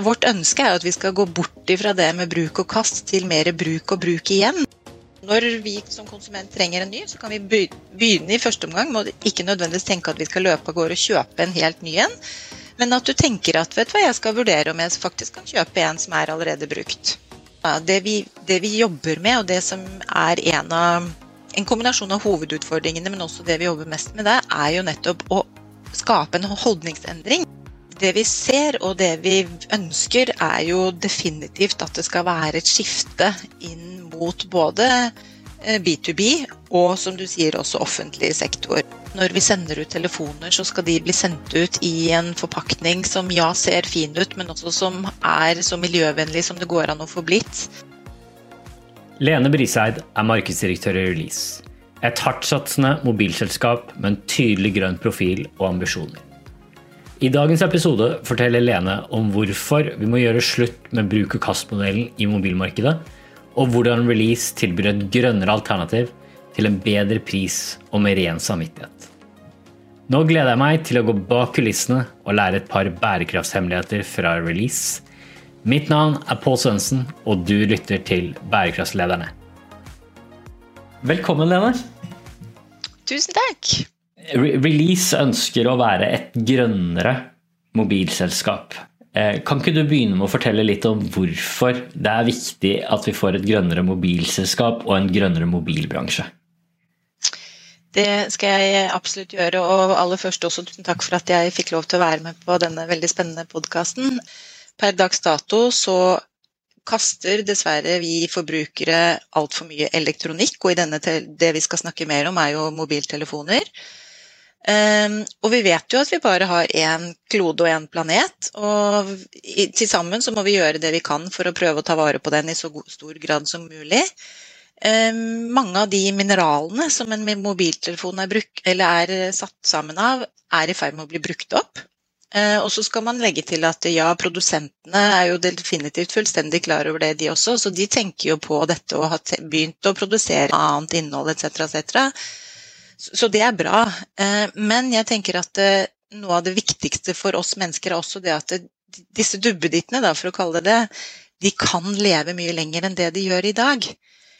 Vårt ønske er at vi skal gå bort ifra det med bruk og kast til mer bruk og bruk igjen. Når vi som konsument trenger en ny, så kan vi begynne i første omgang med å ikke nødvendigvis tenke at vi skal løpe av gårde og kjøpe en helt ny en, men at du tenker at vet du hva, jeg skal vurdere om jeg faktisk kan kjøpe en som er allerede brukt. Det vi, det vi jobber med, og det som er en av en kombinasjon av hovedutfordringene, men også det vi jobber mest med, det er jo nettopp å skape en holdningsendring. Det vi ser og det vi ønsker, er jo definitivt at det skal være et skifte inn mot både B2B eh, og som du sier også offentlig sektor. Når vi sender ut telefoner, så skal de bli sendt ut i en forpakning som ja, ser fin ut, men også som er så miljøvennlig som det går an å få blitt. Lene Briseid er markedsdirektør i Release. Et hardtsatsende mobilselskap med en tydelig grønn profil og ambisjoner. I dagens episode forteller Lene om hvorfor vi må gjøre slutt med bruk-og-kast-modellen i mobilmarkedet, og hvordan Release tilbyr et grønnere alternativ til en bedre pris og med ren samvittighet. Nå gleder jeg meg til å gå bak kulissene og lære et par bærekraftshemmeligheter fra Release. Mitt navn er Pål Svendsen, og du lytter til Bærekraftslederne. Velkommen, Lene. Tusen takk. Release ønsker å være et grønnere mobilselskap. Eh, kan ikke du begynne med å fortelle litt om hvorfor det er viktig at vi får et grønnere mobilselskap og en grønnere mobilbransje? Det skal jeg absolutt gjøre, og aller først også tusen takk for at jeg fikk lov til å være med på denne veldig spennende podkasten. Per dags dato så kaster dessverre vi forbrukere altfor mye elektronikk, og i denne, det vi skal snakke mer om er jo mobiltelefoner. Um, og vi vet jo at vi bare har én klode og én planet, og til sammen så må vi gjøre det vi kan for å prøve å ta vare på den i så stor grad som mulig. Um, mange av de mineralene som en mobiltelefon er, bruk, er satt sammen av, er i ferd med å bli brukt opp. Uh, og så skal man legge til at ja, produsentene er jo definitivt fullstendig klar over det, de også. Så de tenker jo på dette og har begynt å produsere annet innhold etc. etc. Så det er bra. Eh, men jeg tenker at eh, noe av det viktigste for oss mennesker er også det at disse dubbedittene, for å kalle det det, de kan leve mye lenger enn det de gjør i dag.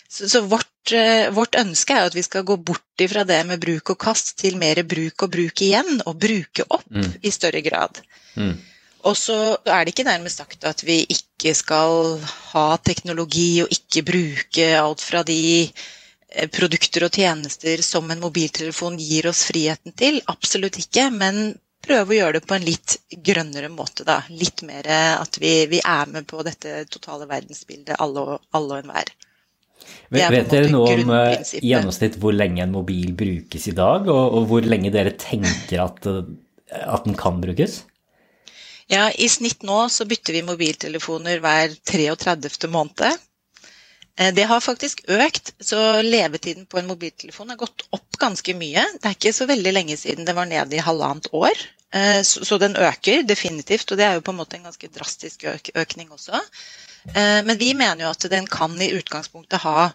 Så, så vårt, eh, vårt, ønske er at vi skal gå bort ifra det med bruk og kast til mer bruk og bruk igjen, og bruke opp mm. i større grad. Mm. Og så er det ikke nærmest sagt at vi ikke skal ha teknologi og ikke bruke alt fra de Eh, produkter og tjenester som en mobiltelefon gir oss friheten til. Absolutt ikke, men prøve å gjøre det på en litt grønnere måte. Da. Litt mer at vi, vi er med på dette totale verdensbildet, alle og, alle og enhver. Vet dere noe om uh, gjennomsnitt hvor lenge en mobil brukes i dag, og, og hvor lenge dere tenker at, at den kan brukes? Ja, I snitt nå så bytter vi mobiltelefoner hver 33. måned. Eh, det har faktisk økt, så levetiden på en mobiltelefon har gått opp ganske mye. Det er ikke så veldig lenge siden det var nede i halvannet år. Eh, så den øker definitivt, og det er jo på en måte en ganske drastisk økning også. Eh, men vi mener jo at den kan i utgangspunktet ha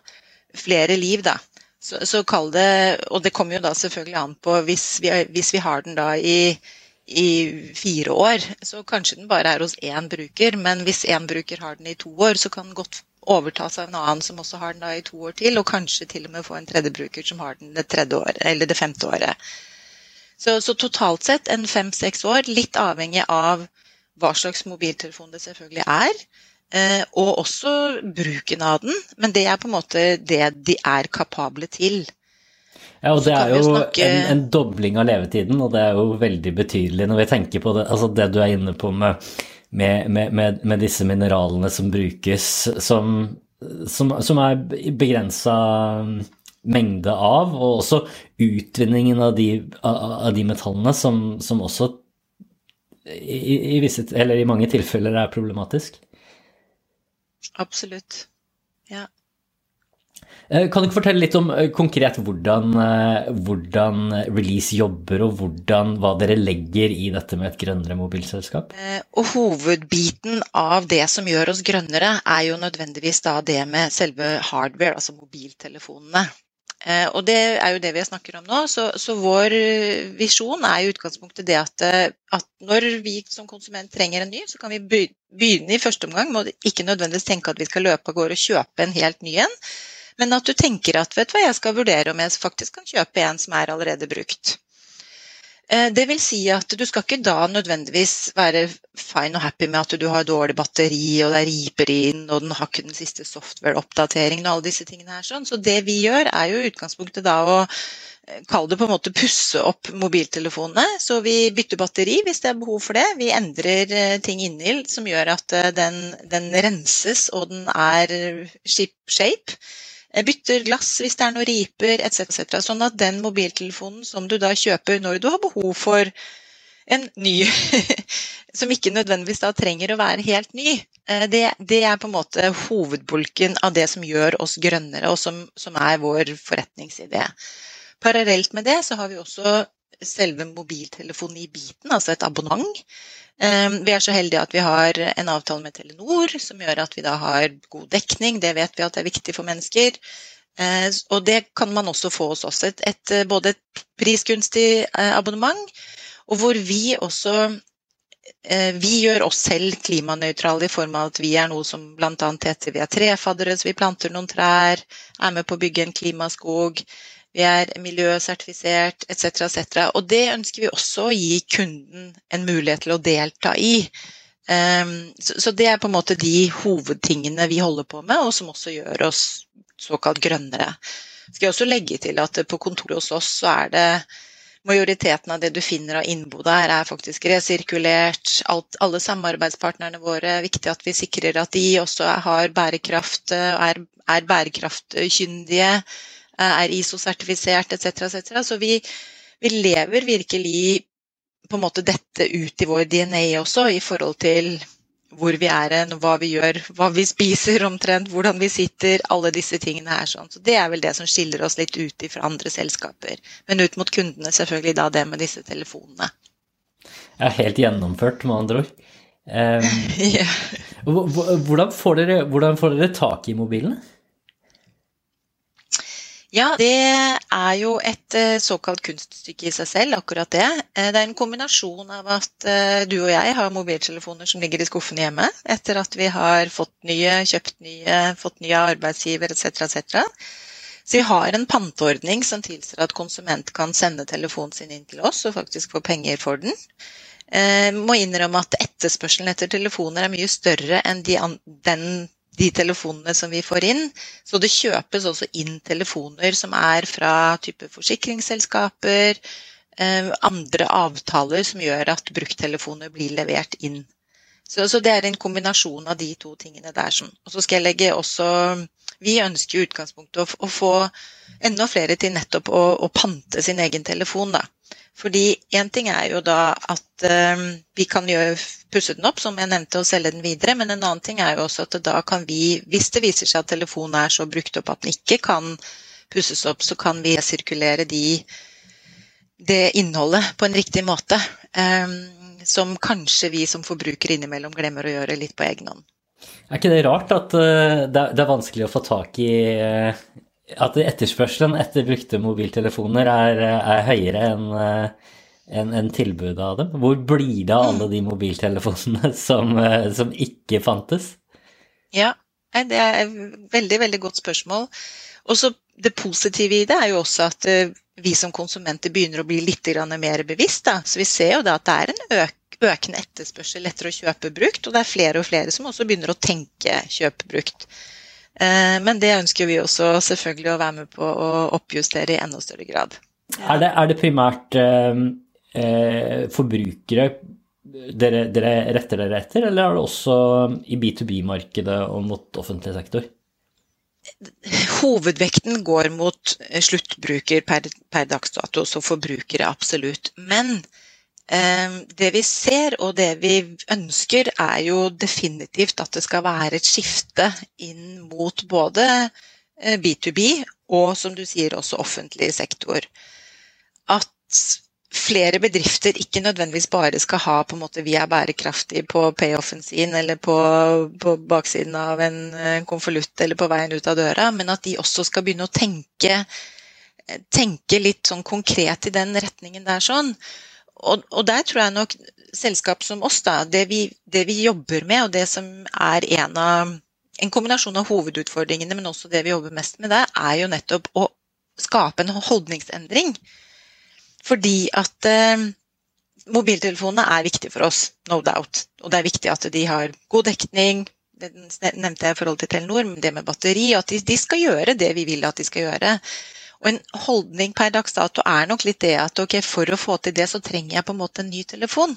flere liv, da. Så, så kall det Og det kommer jo da selvfølgelig an på hvis vi, hvis vi har den da i i fire år, så kanskje den bare er hos én bruker. Men hvis én bruker har den i to år, så kan den godt overtas av en annen som også har den da i to år til, og kanskje til og med få en tredje bruker som har den det tredje eller det femte året. Så, så totalt sett en fem-seks år, litt avhengig av hva slags mobiltelefon det selvfølgelig er. Eh, og også bruken av den, men det er på en måte det de er kapable til. Ja, og det er jo snakke... en, en, dobling av levetiden, og det er jo veldig betydelig når vi tenker på det, altså det du er inne på med med, med, med, disse mineralene som brukes, som, som, som er begrensa mengde av, og også utvinningen av de, av de metallene som, som også i, i, visse, eller i mange tilfeller er problematisk. Absolutt. Ja. Eh, kan du ikke fortelle litt om eh, konkret hvordan, eh, hvordan, Release jobber, og hvordan, hva dere legger i dette med et grønnere mobilselskap? Og Hovedbiten av det som gjør oss grønnere, er jo nødvendigvis det med selve hardware, altså mobiltelefonene. Og det er jo det vi snakker om nå. Så, så vår visjon er i utgangspunktet det at, at, når vi som konsument trenger en ny, så kan vi begynne i første omgang med å ikke nødvendigvis tenke at vi skal løpe av gårde og kjøpe en helt ny en, men at du tenker at vet du hva, jeg skal vurdere om jeg faktisk kan kjøpe en som er allerede brukt. Eh, det vil si at du skal ikke da nødvendigvis være fine og happy med at du har dårlig batteri, og det riper inn, og den har ikke den siste software-oppdateringen og alle disse tingene her. sånn. Så det vi gjør, er jo i utgangspunktet da å kalle Kall det på en måte pusse opp mobiltelefonene. Så vi bytter batteri hvis det er behov for det. Vi endrer eh, ting inni som gjør at den, den renses og den er ship shape. Bytter glass hvis det er noen riper etc. Sånn at den mobiltelefonen som du da kjøper når du har behov for en ny, som ikke nødvendigvis da trenger å være helt ny, eh, det, det, er på en måte hovedbulken av det som gjør oss grønnere, og som, som er vår forretningsidé. Parallelt med det så har vi også selve mobiltelefoni-biten, altså et abonnement. Ehm, vi er så heldige at vi har en avtale med Telenor som gjør at vi da har god dekning. Det vet vi at er viktig for mennesker. Ehm, og det kan man også få hos oss. Et, et, både et prisgunstig eh, abonnement, og hvor vi også eh, vi gjør oss selv klimanøytrale i form av at vi er noe som bl.a. heter vi er trefaddere, så vi planter noen trær, er med på å bygge en klimaskog vi er miljøsertifisert etc. etc. Og det ønsker vi også å gi kunden en mulighet til å delta i. Um, så, det er på en måte de hovedtingene vi holder på med, og som også gjør oss såkalt grønnere. Skal jeg også legge til at på kontoret hos oss så er det majoriteten av det du finner av innbo der, er faktisk resirkulert. Alt, alle samarbeidspartnerne våre, er viktig at vi sikrer at de også har bærekraft, er, er bærekraftkyndige. Eh, er ISO-sertifisert etc. etc. Så vi, vi, lever virkelig på en måte dette ut i vår DNA også, i forhold til hvor vi er hen, hva vi gjør, hva vi spiser omtrent, hvordan vi sitter, alle disse tingene her. Sånn. Så Det er vel det som skiller oss litt ut fra andre selskaper. Men ut mot kundene selvfølgelig da det med disse telefonene. Ja, helt gjennomført, med andre ord. Um, yeah. hvordan, får dere, hvordan får dere tak i mobilene? Ja, det er jo et eh, såkalt kunststykke i seg selv, akkurat det. Eh, det er en kombinasjon av at eh, du og jeg har mobiltelefoner som ligger i skuffene hjemme etter at vi har fått nye, kjøpt nye, fått nye arbeidsgiver etc. etc. Så vi har en panteordning som tilsier at konsument kan sende telefonen sin inn til oss og faktisk få penger for den. Jeg må innrømme at etterspørselen etter telefoner er mye større enn de, den de telefonene som vi får inn. Så det kjøpes også inn telefoner som er fra type forsikringsselskaper, eh, andre avtaler som gjør at bruktelefoner blir levert inn. Så, så, det er en kombinasjon av de to tingene der. Som, og så skal jeg legge også Vi ønsker i utgangspunktet å, å, få enda flere til nettopp å, å pante sin egen telefon. da. Fordi én ting er jo da at um, vi kan gjøre, pusse den opp, som jeg nevnte, og selge den videre. Men en annen ting er jo også at da kan vi, hvis det viser seg at telefonen er så brukt opp at den ikke kan pusses opp, så kan vi sirkulere de, det innholdet på en riktig måte. Um, som kanskje vi som forbrukere innimellom glemmer å gjøre litt på egen hånd. Er ikke det rart at uh, det, er, vanskelig å få tak i at etterspørselen etter brukte mobiltelefoner er, er høyere enn en, en tilbudet av dem. Hvor blir det av alle de mobiltelefonene som, som ikke fantes? Ja, det er et veldig, veldig godt spørsmål. Også Det positive i det er jo også at eh, vi som konsumenter begynner å bli litt mer bevisst. Da. Så vi ser jo da at det er en økende etterspørsel etter å kjøpe brukt, og det er flere og flere som også begynner å tenke kjøpe brukt. Eh, men det ønsker vi også selvfølgelig å være med på å oppjustere i enda større grad. Er, det, er, det, primært eh, eh forbrukere dere, dere, retter dere etter, eller er det også i B2B-markedet og mot offentlig sektor? Hovedvekten går mot sluttbruker per, per dags dato, så forbrukere absolutt. Men det vi ser og det vi ønsker, er jo definitivt at det skal være et skifte inn mot både B2B eh, og, som du sier, også offentlig sektor. At flere bedrifter ikke nødvendigvis bare skal ha på en måte vi er bærekraftige på payoffen sin eller på, på baksiden av en konvolutt eller på veien ut av døra, men at de også skal begynne å tenke tenke litt sånn konkret i den retningen der sånn. Og, og der tror jeg nok selskap som oss, da, det vi, det vi, jobber med, og det som er en av en kombinasjon av hovedutfordringene, men også det vi jobber mest med der, er jo nettopp å skape en holdningsendring. Fordi at eh, mobiltelefonene er viktige for oss, no doubt. Og det er viktig at de har god dekning, det nevnte jeg i forhold til Telenor, det med batteri, at de, de, skal gjøre det vi vil at de skal gjøre. Og en holdning per dags dato er nok litt det at ok, for å få til det, så trenger jeg på en måte en ny telefon.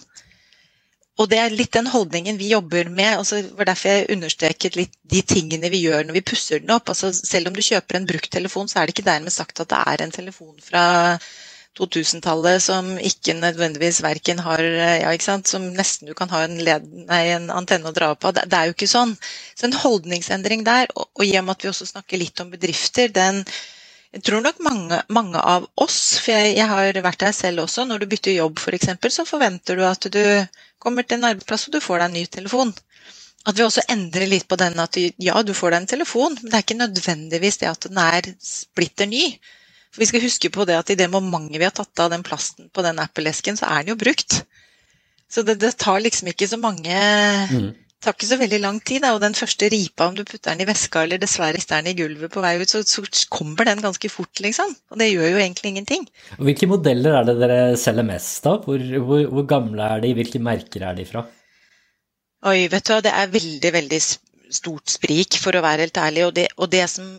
Og det er litt den holdningen vi jobber med. Altså, det var derfor jeg understreket litt de tingene vi gjør når vi pusser den opp. Altså, selv om du kjøper en brukt telefon, så er det ikke dermed sagt at det er en telefon fra 2000-tallet som ikke nødvendigvis verken har ja, ikke sant, Som nesten du kan ha en, led, nei, en antenne å dra opp av. Det, det, er jo ikke sånn. Så en holdningsendring der, og, og i og med at vi også snakker litt om bedrifter, den jeg tror nok mange, mange av oss, for jeg, jeg, har vært der selv også, når du bytter jobb f.eks., for så forventer du at du kommer til en arbeidsplass og du får deg en ny telefon. At vi også endrer litt på den at ja, du får deg en telefon, men det er ikke nødvendigvis det at den er splitter ny. For vi skal huske på det at i det momentet vi har tatt av den plasten på den Apple-esken, så er den jo brukt. Så det, det tar liksom ikke så mange mm. Tar ikke så veldig lang tid. Da. Og den første ripa, om du putter den i veska eller dessverre rister den i gulvet på vei ut, så, så, kommer den ganske fort, liksom. Og det gjør jo egentlig ingenting. Hvilke modeller er det dere selger mest av? Hvor, hvor, hvor, gamle er de? Hvilke merker er de fra? Oi, vet du hva, det er veldig, veldig stort sprik, for å være helt ærlig. Og det, og det som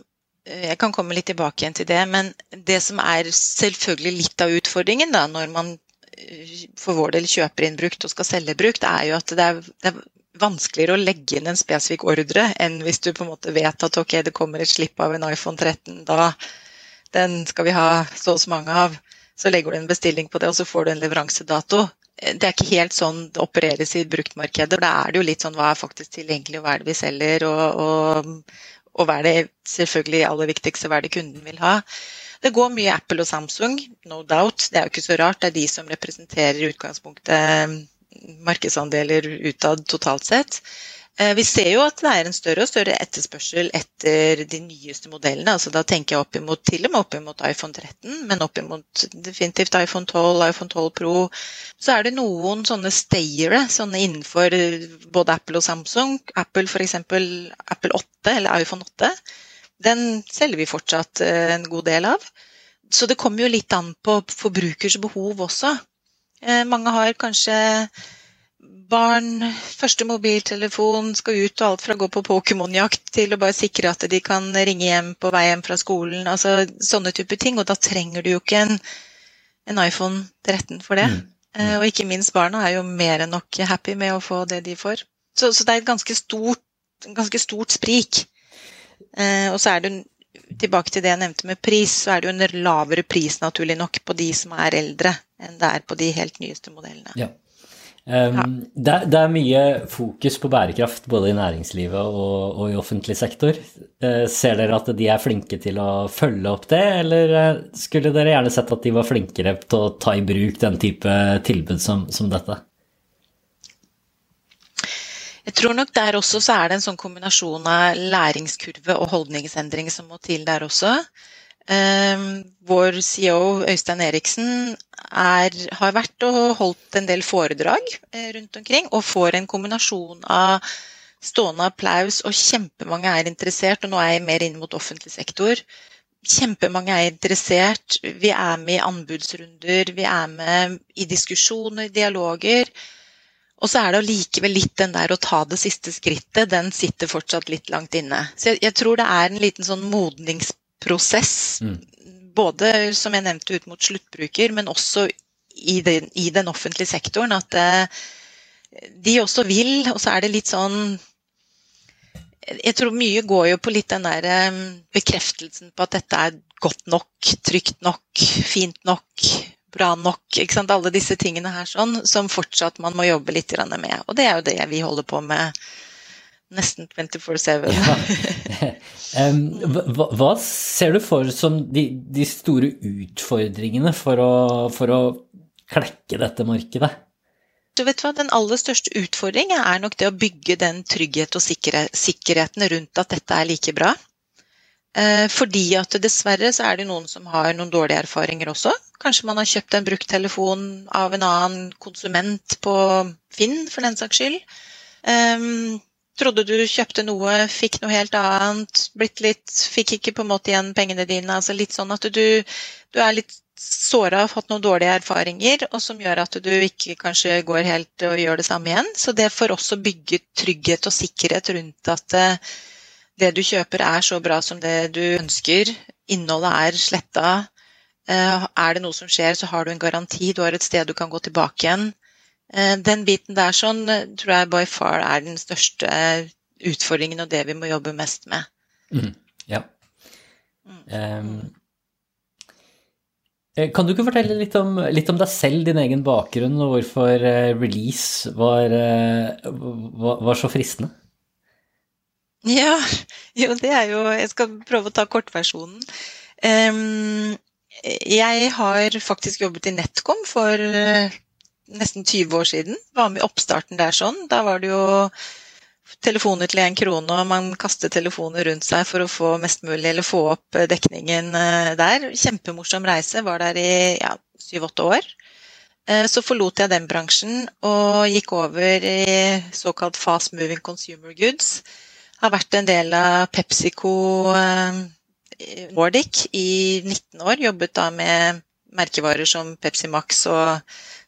Eh, jeg kan komme litt tilbake igjen til det, men det som er selvfølgelig litt av utfordringen da, når man eh, for vår del kjøper inn brukt og skal selge brukt, er jo at det er, det er vanskeligere å legge inn en spesifikk ordre enn hvis du på en måte vet at ok, det kommer et slipp av en iPhone 13, da den skal vi ha så og så mange av. Så legger du en bestilling på det, og så får du en leveransedato. Eh, det er ikke helt sånn det opereres i bruktmarkedet. Da er det jo litt sånn hva er faktisk tilgjengelig, og hva er det vi selger, og, og, og hva er det selvfølgelig aller viktigste, hva er det kunden vil ha. Det går mye Apple og Samsung, no doubt. Det er jo ikke så rart. Det er de som representerer utgangspunktet markedsandeler utad totalt sett. Eh, vi ser jo at det er en større og større etterspørsel etter de nyeste modellene. altså Da tenker jeg oppimot, til og med opp imot iPhone 13, men opp imot definitivt iPhone 12, iPhone 12 Pro. Så er det noen sånne stayere sånne innenfor både Apple og Samsung. Apple f.eks. Apple 8 eller iPhone 8. Den selger vi fortsatt eh, en god del av. Så det kommer jo litt an på forbrukers behov også. Eh, mange har kanskje barn, første mobiltelefon, skal ut og alt fra å gå på Pokémon-jakt til å bare sikre at de kan ringe hjem på vei hjem fra skolen. altså Sånne typer ting. Og da trenger du jo ikke en, en iPhone 13 for det. Mm. Mm. Og ikke minst barna er jo mer enn nok happy med å få det de får. Så, så det er et ganske stort, ganske stort sprik. Eh, og så er det tilbake til det jeg nevnte med pris, så er det jo en lavere pris naturlig nok på de som er eldre, enn det er på de helt nyeste modellene. Ja. Um, ja. det, det, er mye fokus på bærekraft både i næringslivet og, og, i offentlig sektor. Uh, ser dere at de er flinke til å følge opp det, eller uh, skulle dere gjerne sett at de var flinkere til å ta i bruk den type tilbud som, som dette? Jeg tror nok der også så er det en sånn kombinasjon av læringskurve og holdningsendring som må til der også. Um, vår CEO Øystein Eriksen er, har vært og holdt en del foredrag eh, rundt omkring, og får en kombinasjon av stående applaus, og kjempemange er interessert. Og nå er jeg mer inn mot offentlig sektor. Kjempemange er interessert. Vi er med i anbudsrunder, vi er med i diskusjoner, dialoger. Og så er det allikevel litt den der å ta det siste skrittet, den sitter fortsatt litt langt inne. Så jeg, jeg tror det er en liten sånn modningsprosess. Mm. Både, som jeg nevnte, ut mot sluttbruker, men også i den, i den offentlige sektoren. At eh, de også vil, og så er det litt sånn Jeg tror mye går jo på litt den der eh, bekreftelsen på at dette er godt nok, trygt nok, fint nok, bra nok. ikke sant, Alle disse tingene her sånn, som fortsatt man må jobbe litt med. Og det er jo det vi holder på med nesten 24-7. Ja. hva, hva, ser du for som de, de store utfordringene for å, for å, klekke dette markedet? Du vet hva, Den aller største utfordringen er nok det å bygge den trygghet og sikkerheten rundt at dette er like bra. Eh, fordi at dessverre så er det noen som har noen dårlige erfaringer også. Kanskje man har kjøpt en brukt telefon av en annen konsument på Finn, for den saks skyld. Um, trodde du kjøpte noe, fikk noe helt annet, blitt litt Fikk ikke på en måte igjen pengene dine. altså Litt sånn at du, du er litt såra fått noen dårlige erfaringer, og som gjør at du ikke kanskje går helt og gjør det samme igjen. Så det for oss å bygge trygghet og sikkerhet rundt at uh, det du kjøper er så bra som det du ønsker, innholdet er sletta, eh, er det noe som skjer, så har du en garanti, du har et sted du kan gå tilbake igjen. Eh, den biten der sånn eh, tror jeg by far er den største utfordringen og det vi må jobbe mest med. Mm, ja. Um, kan du ikke fortelle litt om, litt om, deg selv, din egen bakgrunn, og hvorfor release var, var, var så fristende? Ja, jo det er jo Jeg skal prøve å ta kortversjonen. Um, jeg har faktisk jobbet i NetCom for uh, nesten 20 år siden. Var med i oppstarten der sånn. Da var det jo telefoner til én krone, og man kastet telefoner rundt seg for å få mest mulig, eller få opp eh, dekningen uh, der. Kjempemorsom reise. Var der i ja, syv-åtte år. Så forlot jeg den bransjen og gikk over i såkalt fast moving consumer goods har vært en del av PepsiCo eh, Nordic i 19 år. Jobbet da med merkevarer som Pepsi Max og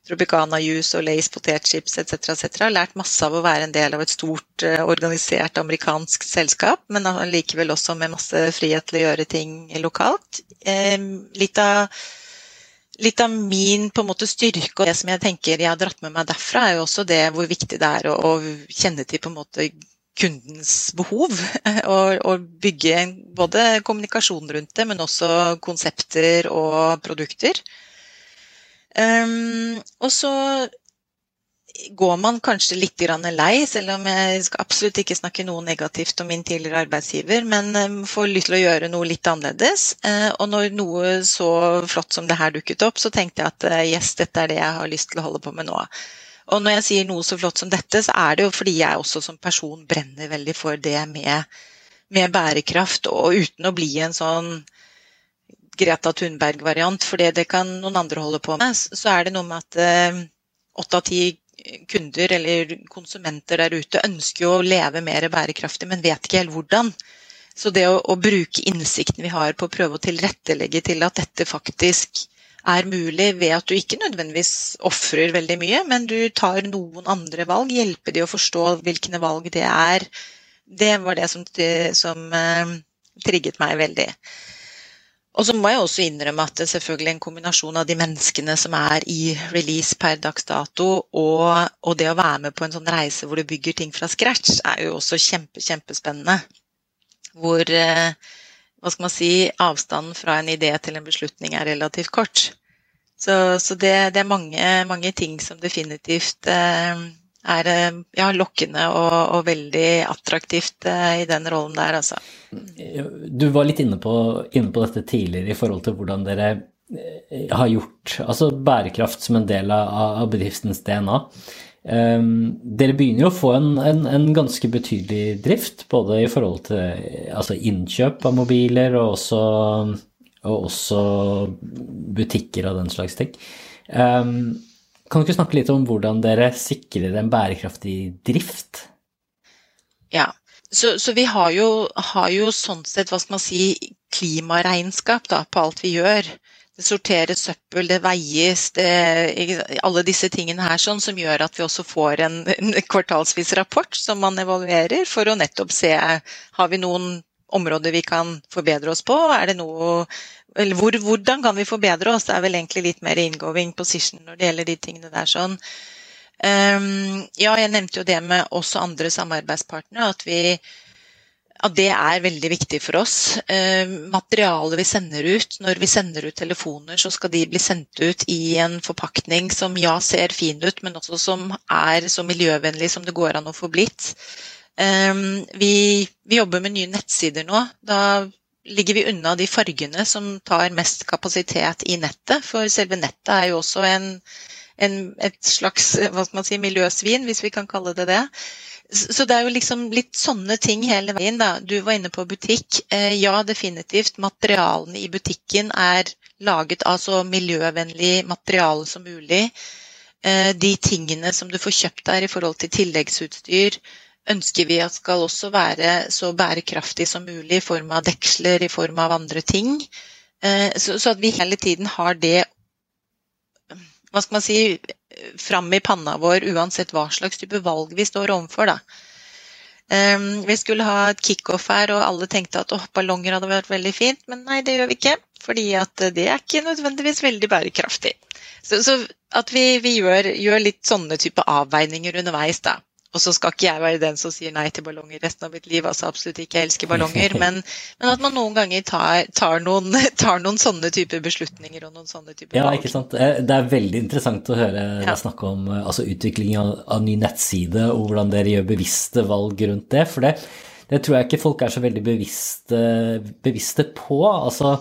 Tropicana Juice og Lace potetchips etc. etc. Lært masse av å være en del av et stort, eh, organisert amerikansk selskap, men likevel også med masse frihet til å gjøre ting lokalt. Eh, litt av, litt av min måte styrke og det som jeg tenker jeg har dratt med meg derfra, er jo også det hvor viktig det er å, å kjenne til på en måte kundens behov. Og, og, bygge både kommunikasjon rundt det, men også konsepter og produkter. Um, og så går man kanskje litt lei, selv om jeg skal absolutt ikke snakke noe negativt om min tidligere arbeidsgiver, men um, får lyst til å gjøre noe litt annerledes. Uh, og når noe så flott som det her dukket opp, så tenkte jeg at uh, yes, dette er det jeg har lyst til å holde på med nå. Og når jeg sier noe så flott som dette, så er det jo fordi jeg også som person brenner veldig for det med, med bærekraft, og uten å bli en sånn Greta Thunberg-variant, for det kan noen andre holde på med, så er det noe med at eh, åtte av ti kunder eller konsumenter der ute ønsker jo å leve mer bærekraftig, men vet ikke helt hvordan. Så det å, å bruke innsikten vi har på å prøve å tilrettelegge til at dette faktisk er mulig ved at du ikke nødvendigvis ofrer veldig mye, men du tar noen andre valg, hjelper de å forstå hvilke valg det er. Det var det som, som uh, trigget meg veldig. Og så må jeg også innrømme at det selvfølgelig er en kombinasjon av de menneskene som er i release per dags dato, og, og, det å være med på en sånn reise hvor du bygger ting fra scratch, er jo også kjempe, kjempespennende. Hvor uh, hva skal man si, avstanden fra en idé til en beslutning er relativt kort. Så, så det, det, er mange, mange, ting som definitivt eh, er eh, ja, lokkende og, og, veldig attraktivt eh, i den rollen der, altså. Du var litt inne på, inne på dette tidligere i forhold til hvordan dere har gjort altså bærekraft som en del av, av bedriftens DNA. Um, dere begynner jo å få en, en, en, ganske betydelig drift, både i forhold til altså innkjøp av mobiler og også, og også, butikker og den slags ting. Um, kan du ikke snakke litt om hvordan dere sikrer en bærekraftig drift? Ja, så, så vi har jo, har jo, sånn sett, hva skal man si, klimaregnskap da, på alt vi gjør det sorteres søppel, det veies, det, alle disse tingene her sånn, som gjør at vi også får en, en, kvartalsvis rapport som man evaluerer for å nettopp se har vi noen områder vi kan forbedre oss på. Noe, hvor, hvordan kan vi forbedre oss? Det er vel egentlig litt mer ingoing position når det gjelder de tingene der. sånn. Um, ja, jeg nevnte jo det med også andre samarbeidspartnere, at vi at det er veldig viktig for oss. Eh, materialet vi sender ut, når vi sender ut telefoner, så skal de bli sendt ut i en forpakning som ja, ser fin ut, men også som er så miljøvennlig som det går an å få blitt. Eh, vi, vi jobber med nye nettsider nå. Da ligger vi unna de fargene som tar mest kapasitet i nettet, for selve nettet er jo også en, en, et slags si, miljøsvin, hvis vi kan kalle det det. Så det er jo liksom litt sånne ting hele veien, da. Du var inne på butikk. Eh, ja, definitivt. Materialene i butikken er laget av så miljøvennlig materiale som mulig. Eh, de tingene som du får kjøpt der i forhold til tilleggsutstyr, ønsker vi at skal også være så bærekraftig som mulig i form av deksler, i form av andre ting. Eh, så, at vi hele tiden har det hva skal man si, fram i panna vår uansett hva slags type valg vi står overfor. Da. Um, vi skulle ha et kickoff her, og alle tenkte at oh, ballonger hadde vært veldig fint, men nei, det gjør vi ikke. Fordi at det er ikke nødvendigvis veldig bærekraftig. Så, så at vi, vi gjør, gjør, litt sånne type avveininger underveis, da. Og så skal ikke jeg være den som sier nei til ballonger resten av mitt liv. altså Absolutt ikke, jeg elsker ballonger. Men, men at man noen ganger tar, tar, noen, tar, noen, sånne typer beslutninger og noen sånne typer valg. Ja, ikke sant. Eh, det er veldig interessant å høre deg snakke om eh, altså, utvikling av, av, ny nettside og hvordan dere gjør bevisste valg rundt det. For det, det tror jeg ikke folk er så veldig bevisste, bevisste på. Altså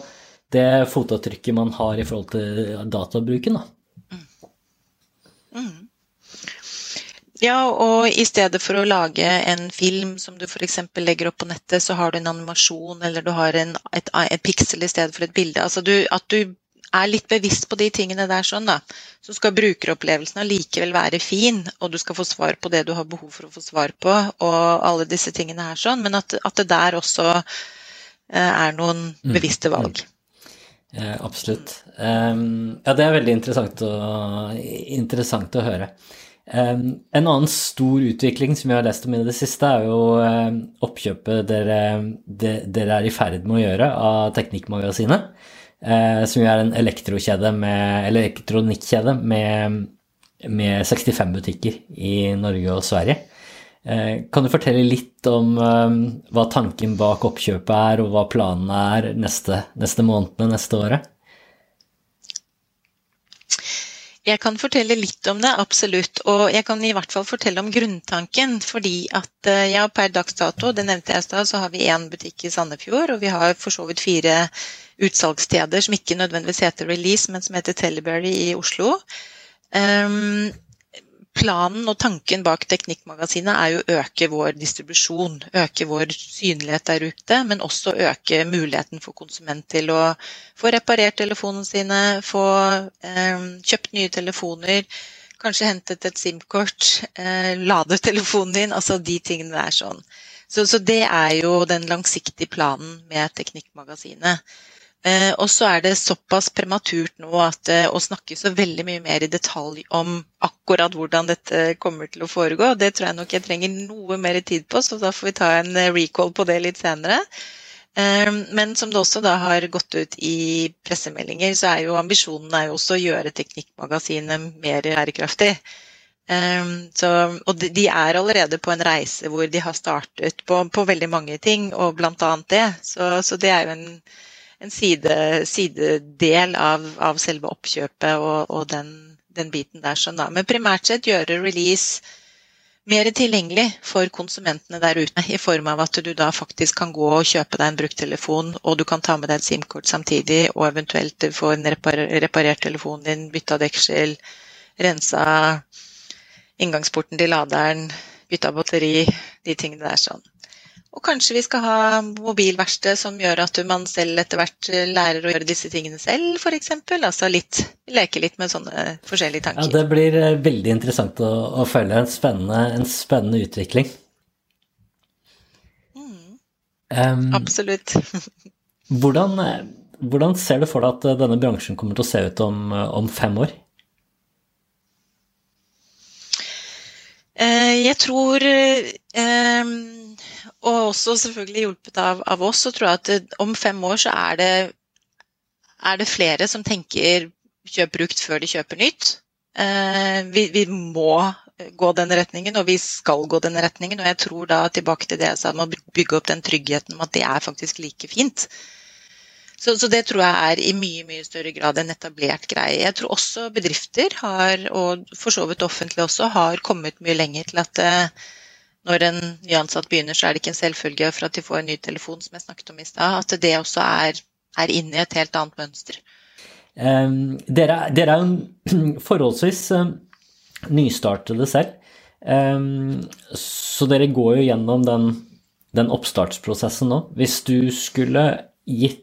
det fotavtrykket man har i forhold til databruken. da. Mm. Mm. Ja, og i stedet for å lage en film som du f.eks. legger opp på nettet, så har du en animasjon eller du har en, et, et piksel i stedet for et bilde. Altså du, at du er litt bevisst på de tingene der sånn, da. Så skal brukeropplevelsen allikevel være fin, og du skal få svar på det du har behov for å få svar på, og alle disse tingene her sånn. Men at, at det der også eh, er noen mm. bevisste valg. Mm. Eh, absolutt. Ja, det er veldig interessant å, interessant å høre. En annen stor utvikling som vi har lest om i det siste, er jo oppkjøpet dere, dere er i ferd med å gjøre av Teknikkmagasinet. Eh, som jo er en elektrokjede med, elektronikkjede med, med 65 butikker i Norge og Sverige. Eh, kan du fortelle litt om hva tanken bak oppkjøpet er, og hva planene er neste, neste månedene, neste året? Jeg kan fortelle litt om det, absolutt. Og jeg kan i hvert fall fortelle om grunntanken. Fordi at eh, ja, per dags dato, det nevnte jeg i stad, så har vi én butikk i Sandefjord. Og vi har for så vidt fire utsalgssteder som ikke nødvendigvis heter Release, men som heter Teleberry i Oslo. Um, planen og tanken bak Teknikkmagasinet er jo å øke vår distribusjon, øke vår synlighet der ute, men også øke muligheten for konsument til å få reparert telefonene sine, få eh, kjøpt nye telefoner, kanskje hentet et SIM-kort, eh, lade telefonen din, altså de tingene der sånn. Så, så det er jo den langsiktige planen med Teknikkmagasinet. Eh, og så er det såpass prematurt nå at eh, å snakke så veldig mye mer i detalj om akkurat hvordan dette kommer til å foregå, det tror jeg nok jeg trenger noe mer tid på, så da får vi ta en eh, recall på det litt senere. Men som det også da har gått ut i pressemeldinger, så er jo ambisjonen er jo også å gjøre Teknikkmagasinet mer bærekraftig. Og de er allerede på en reise hvor de har startet på, på veldig mange ting, og blant annet det. Så, så det er jo en en side, sidedel av, av, selve oppkjøpet og, og den, den, biten der. Sånn. Men primært sett gjøre release mer tilgjengelig for konsumentene der ute, i form av at du da faktisk kan gå og kjøpe deg en bruktelefon, og du kan ta med deg et SIM-kort samtidig, og eventuelt få en reparert telefon din, bytta deksel, rensa inngangsporten til laderen, bytta batteri, de tingene der sånn. Og kanskje vi skal ha mobilverksted som gjør at man selv etter hvert eh, lærer å gjøre disse tingene selv, f.eks. Altså litt, leke litt med sånne forskjellige tanker. Ja, Det blir eh, veldig interessant å, å følge. En spennende, en spennende utvikling. Mm. Um, Absolutt. hvordan, eh, hvordan, ser du for deg at denne bransjen kommer til å se ut om, om fem år? Jeg tror uh, og også selvfølgelig hjulpet av, av, oss, så tror jeg at det, om fem år så er det, er det, flere som tenker kjøp brukt før de kjøper nytt. Eh, vi, vi, må gå den retningen, og vi skal gå den retningen. Og jeg tror da tilbake til det jeg sa om å bygge opp den tryggheten om at det er faktisk like fint. Så, så, det tror jeg er i mye mye større grad en etablert greie. Jeg tror også bedrifter har, og for så vidt offentlig også, har kommet mye lenger til at eh, når en nyansatt begynner, så er det ikke en selvfølge for at de får en ny telefon, som jeg snakket om i stad, at det også er, er inne i et helt annet mønster. Um, dere, dere, er jo forholdsvis um, nystartede selv. Um, så dere går jo gjennom den, den oppstartsprosessen nå. Hvis du skulle gitt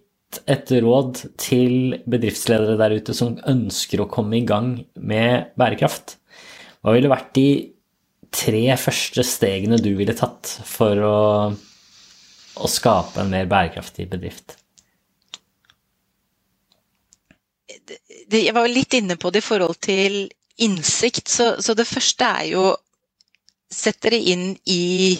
et råd til bedriftsledere der ute som ønsker å komme i gang med bærekraft, hva ville vært de tre første stegene du ville tatt for å, å skape en mer bærekraftig bedrift? Jeg var litt inne på det i forhold til innsikt. Så, så det første er jo Sett dere inn i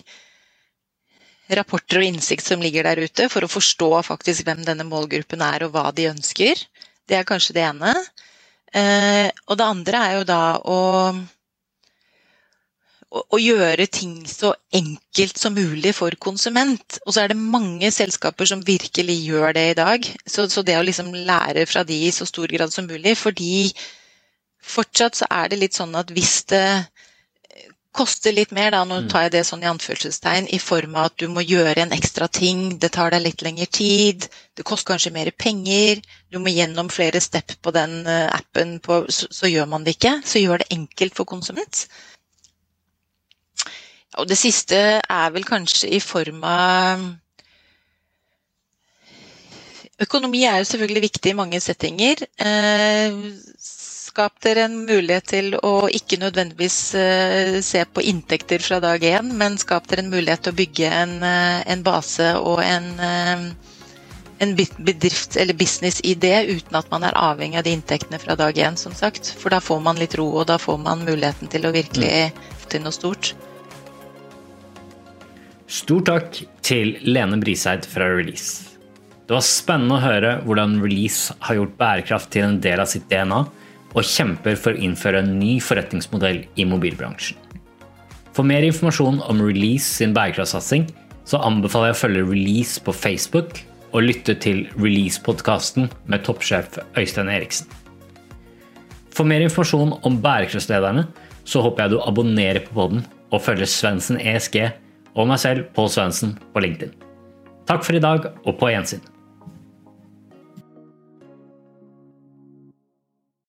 rapporter og innsikt som ligger der ute, for å forstå faktisk hvem denne målgruppen er og hva de ønsker. Det er kanskje det ene. Eh, og det andre er jo da å å, gjøre ting så enkelt som mulig for konsument. Og så er det mange selskaper som virkelig gjør det i dag. Så, så, det å liksom lære fra de i så stor grad som mulig. Fordi fortsatt så er det litt sånn at hvis det koster litt mer, da, nå mm. tar jeg det sånn i anførselstegn, i form av at du må gjøre en ekstra ting, det tar deg litt lengre tid, det koster kanskje mer penger, du må gjennom flere step på den eh, appen, på, så, så, gjør man det ikke. Så gjør det enkelt for konsument. Og det siste er vel kanskje i form av Økonomi er jo selvfølgelig viktig i mange settinger. Eh, skap dere en mulighet til å ikke nødvendigvis eh, se på inntekter fra dag én, men skap dere en mulighet til å bygge en, eh, en base og en, en bedrift- eller businessidé uten at man er avhengig av de inntektene fra dag én, som sagt. For da får man litt ro, og da får man muligheten til å virkelig få til noe stort. Stor takk til Lene Briseid fra Release. Det var spennende å høre hvordan Release har gjort bærekraft til en del av sitt DNA, og kjemper for å innføre en ny forretningsmodell i mobilbransjen. For mer informasjon om Release sin bærekraftsatsing, så anbefaler jeg å følge Release på Facebook og lytte til Release-podkasten med toppsjef Øystein Eriksen. For mer informasjon om bærekraftslederne, så håper jeg du abonnerer på podden og følger Svendsen ESG og meg selv, Pål Svendsen, på LinkedIn. Takk for i dag, og på gjensyn.